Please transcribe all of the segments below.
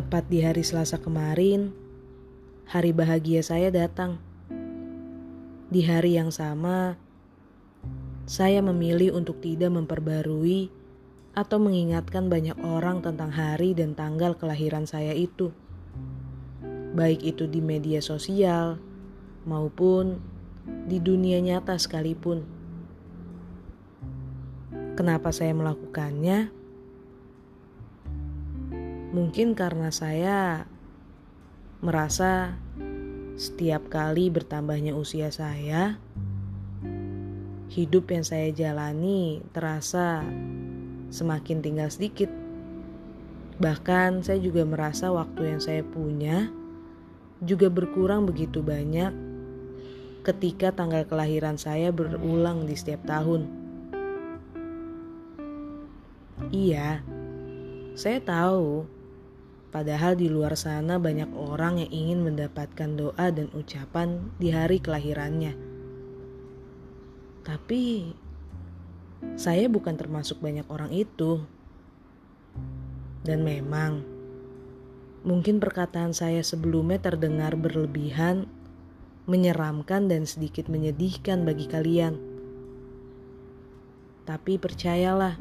Tepat di hari Selasa kemarin, hari bahagia saya datang. Di hari yang sama, saya memilih untuk tidak memperbarui atau mengingatkan banyak orang tentang hari dan tanggal kelahiran saya itu, baik itu di media sosial maupun di dunia nyata sekalipun. Kenapa saya melakukannya? Mungkin karena saya merasa setiap kali bertambahnya usia saya, hidup yang saya jalani terasa semakin tinggal sedikit. Bahkan saya juga merasa waktu yang saya punya juga berkurang begitu banyak ketika tanggal kelahiran saya berulang di setiap tahun. Iya, saya tahu Padahal di luar sana banyak orang yang ingin mendapatkan doa dan ucapan di hari kelahirannya. Tapi saya bukan termasuk banyak orang itu. Dan memang mungkin perkataan saya sebelumnya terdengar berlebihan, menyeramkan dan sedikit menyedihkan bagi kalian. Tapi percayalah,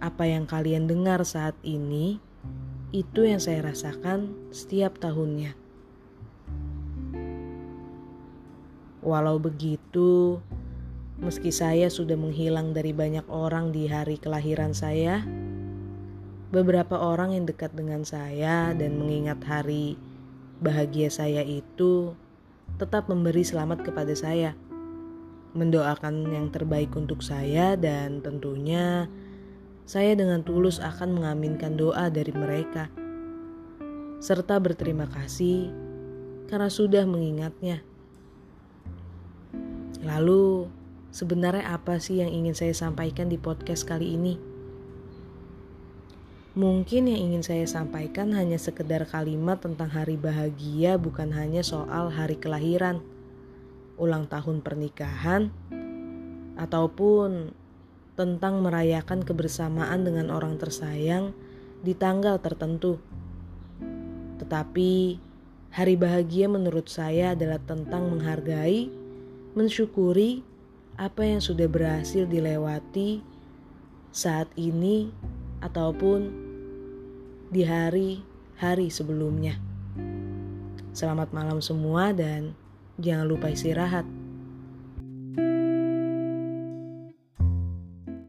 apa yang kalian dengar saat ini itu yang saya rasakan setiap tahunnya. Walau begitu, meski saya sudah menghilang dari banyak orang di hari kelahiran saya, beberapa orang yang dekat dengan saya dan mengingat hari bahagia saya itu tetap memberi selamat kepada saya, mendoakan yang terbaik untuk saya, dan tentunya saya dengan tulus akan mengaminkan doa dari mereka, serta berterima kasih karena sudah mengingatnya. Lalu, sebenarnya apa sih yang ingin saya sampaikan di podcast kali ini? Mungkin yang ingin saya sampaikan hanya sekedar kalimat tentang hari bahagia, bukan hanya soal hari kelahiran, ulang tahun pernikahan, ataupun tentang merayakan kebersamaan dengan orang tersayang di tanggal tertentu. Tetapi hari bahagia menurut saya adalah tentang menghargai, mensyukuri apa yang sudah berhasil dilewati saat ini ataupun di hari-hari sebelumnya. Selamat malam semua dan jangan lupa istirahat.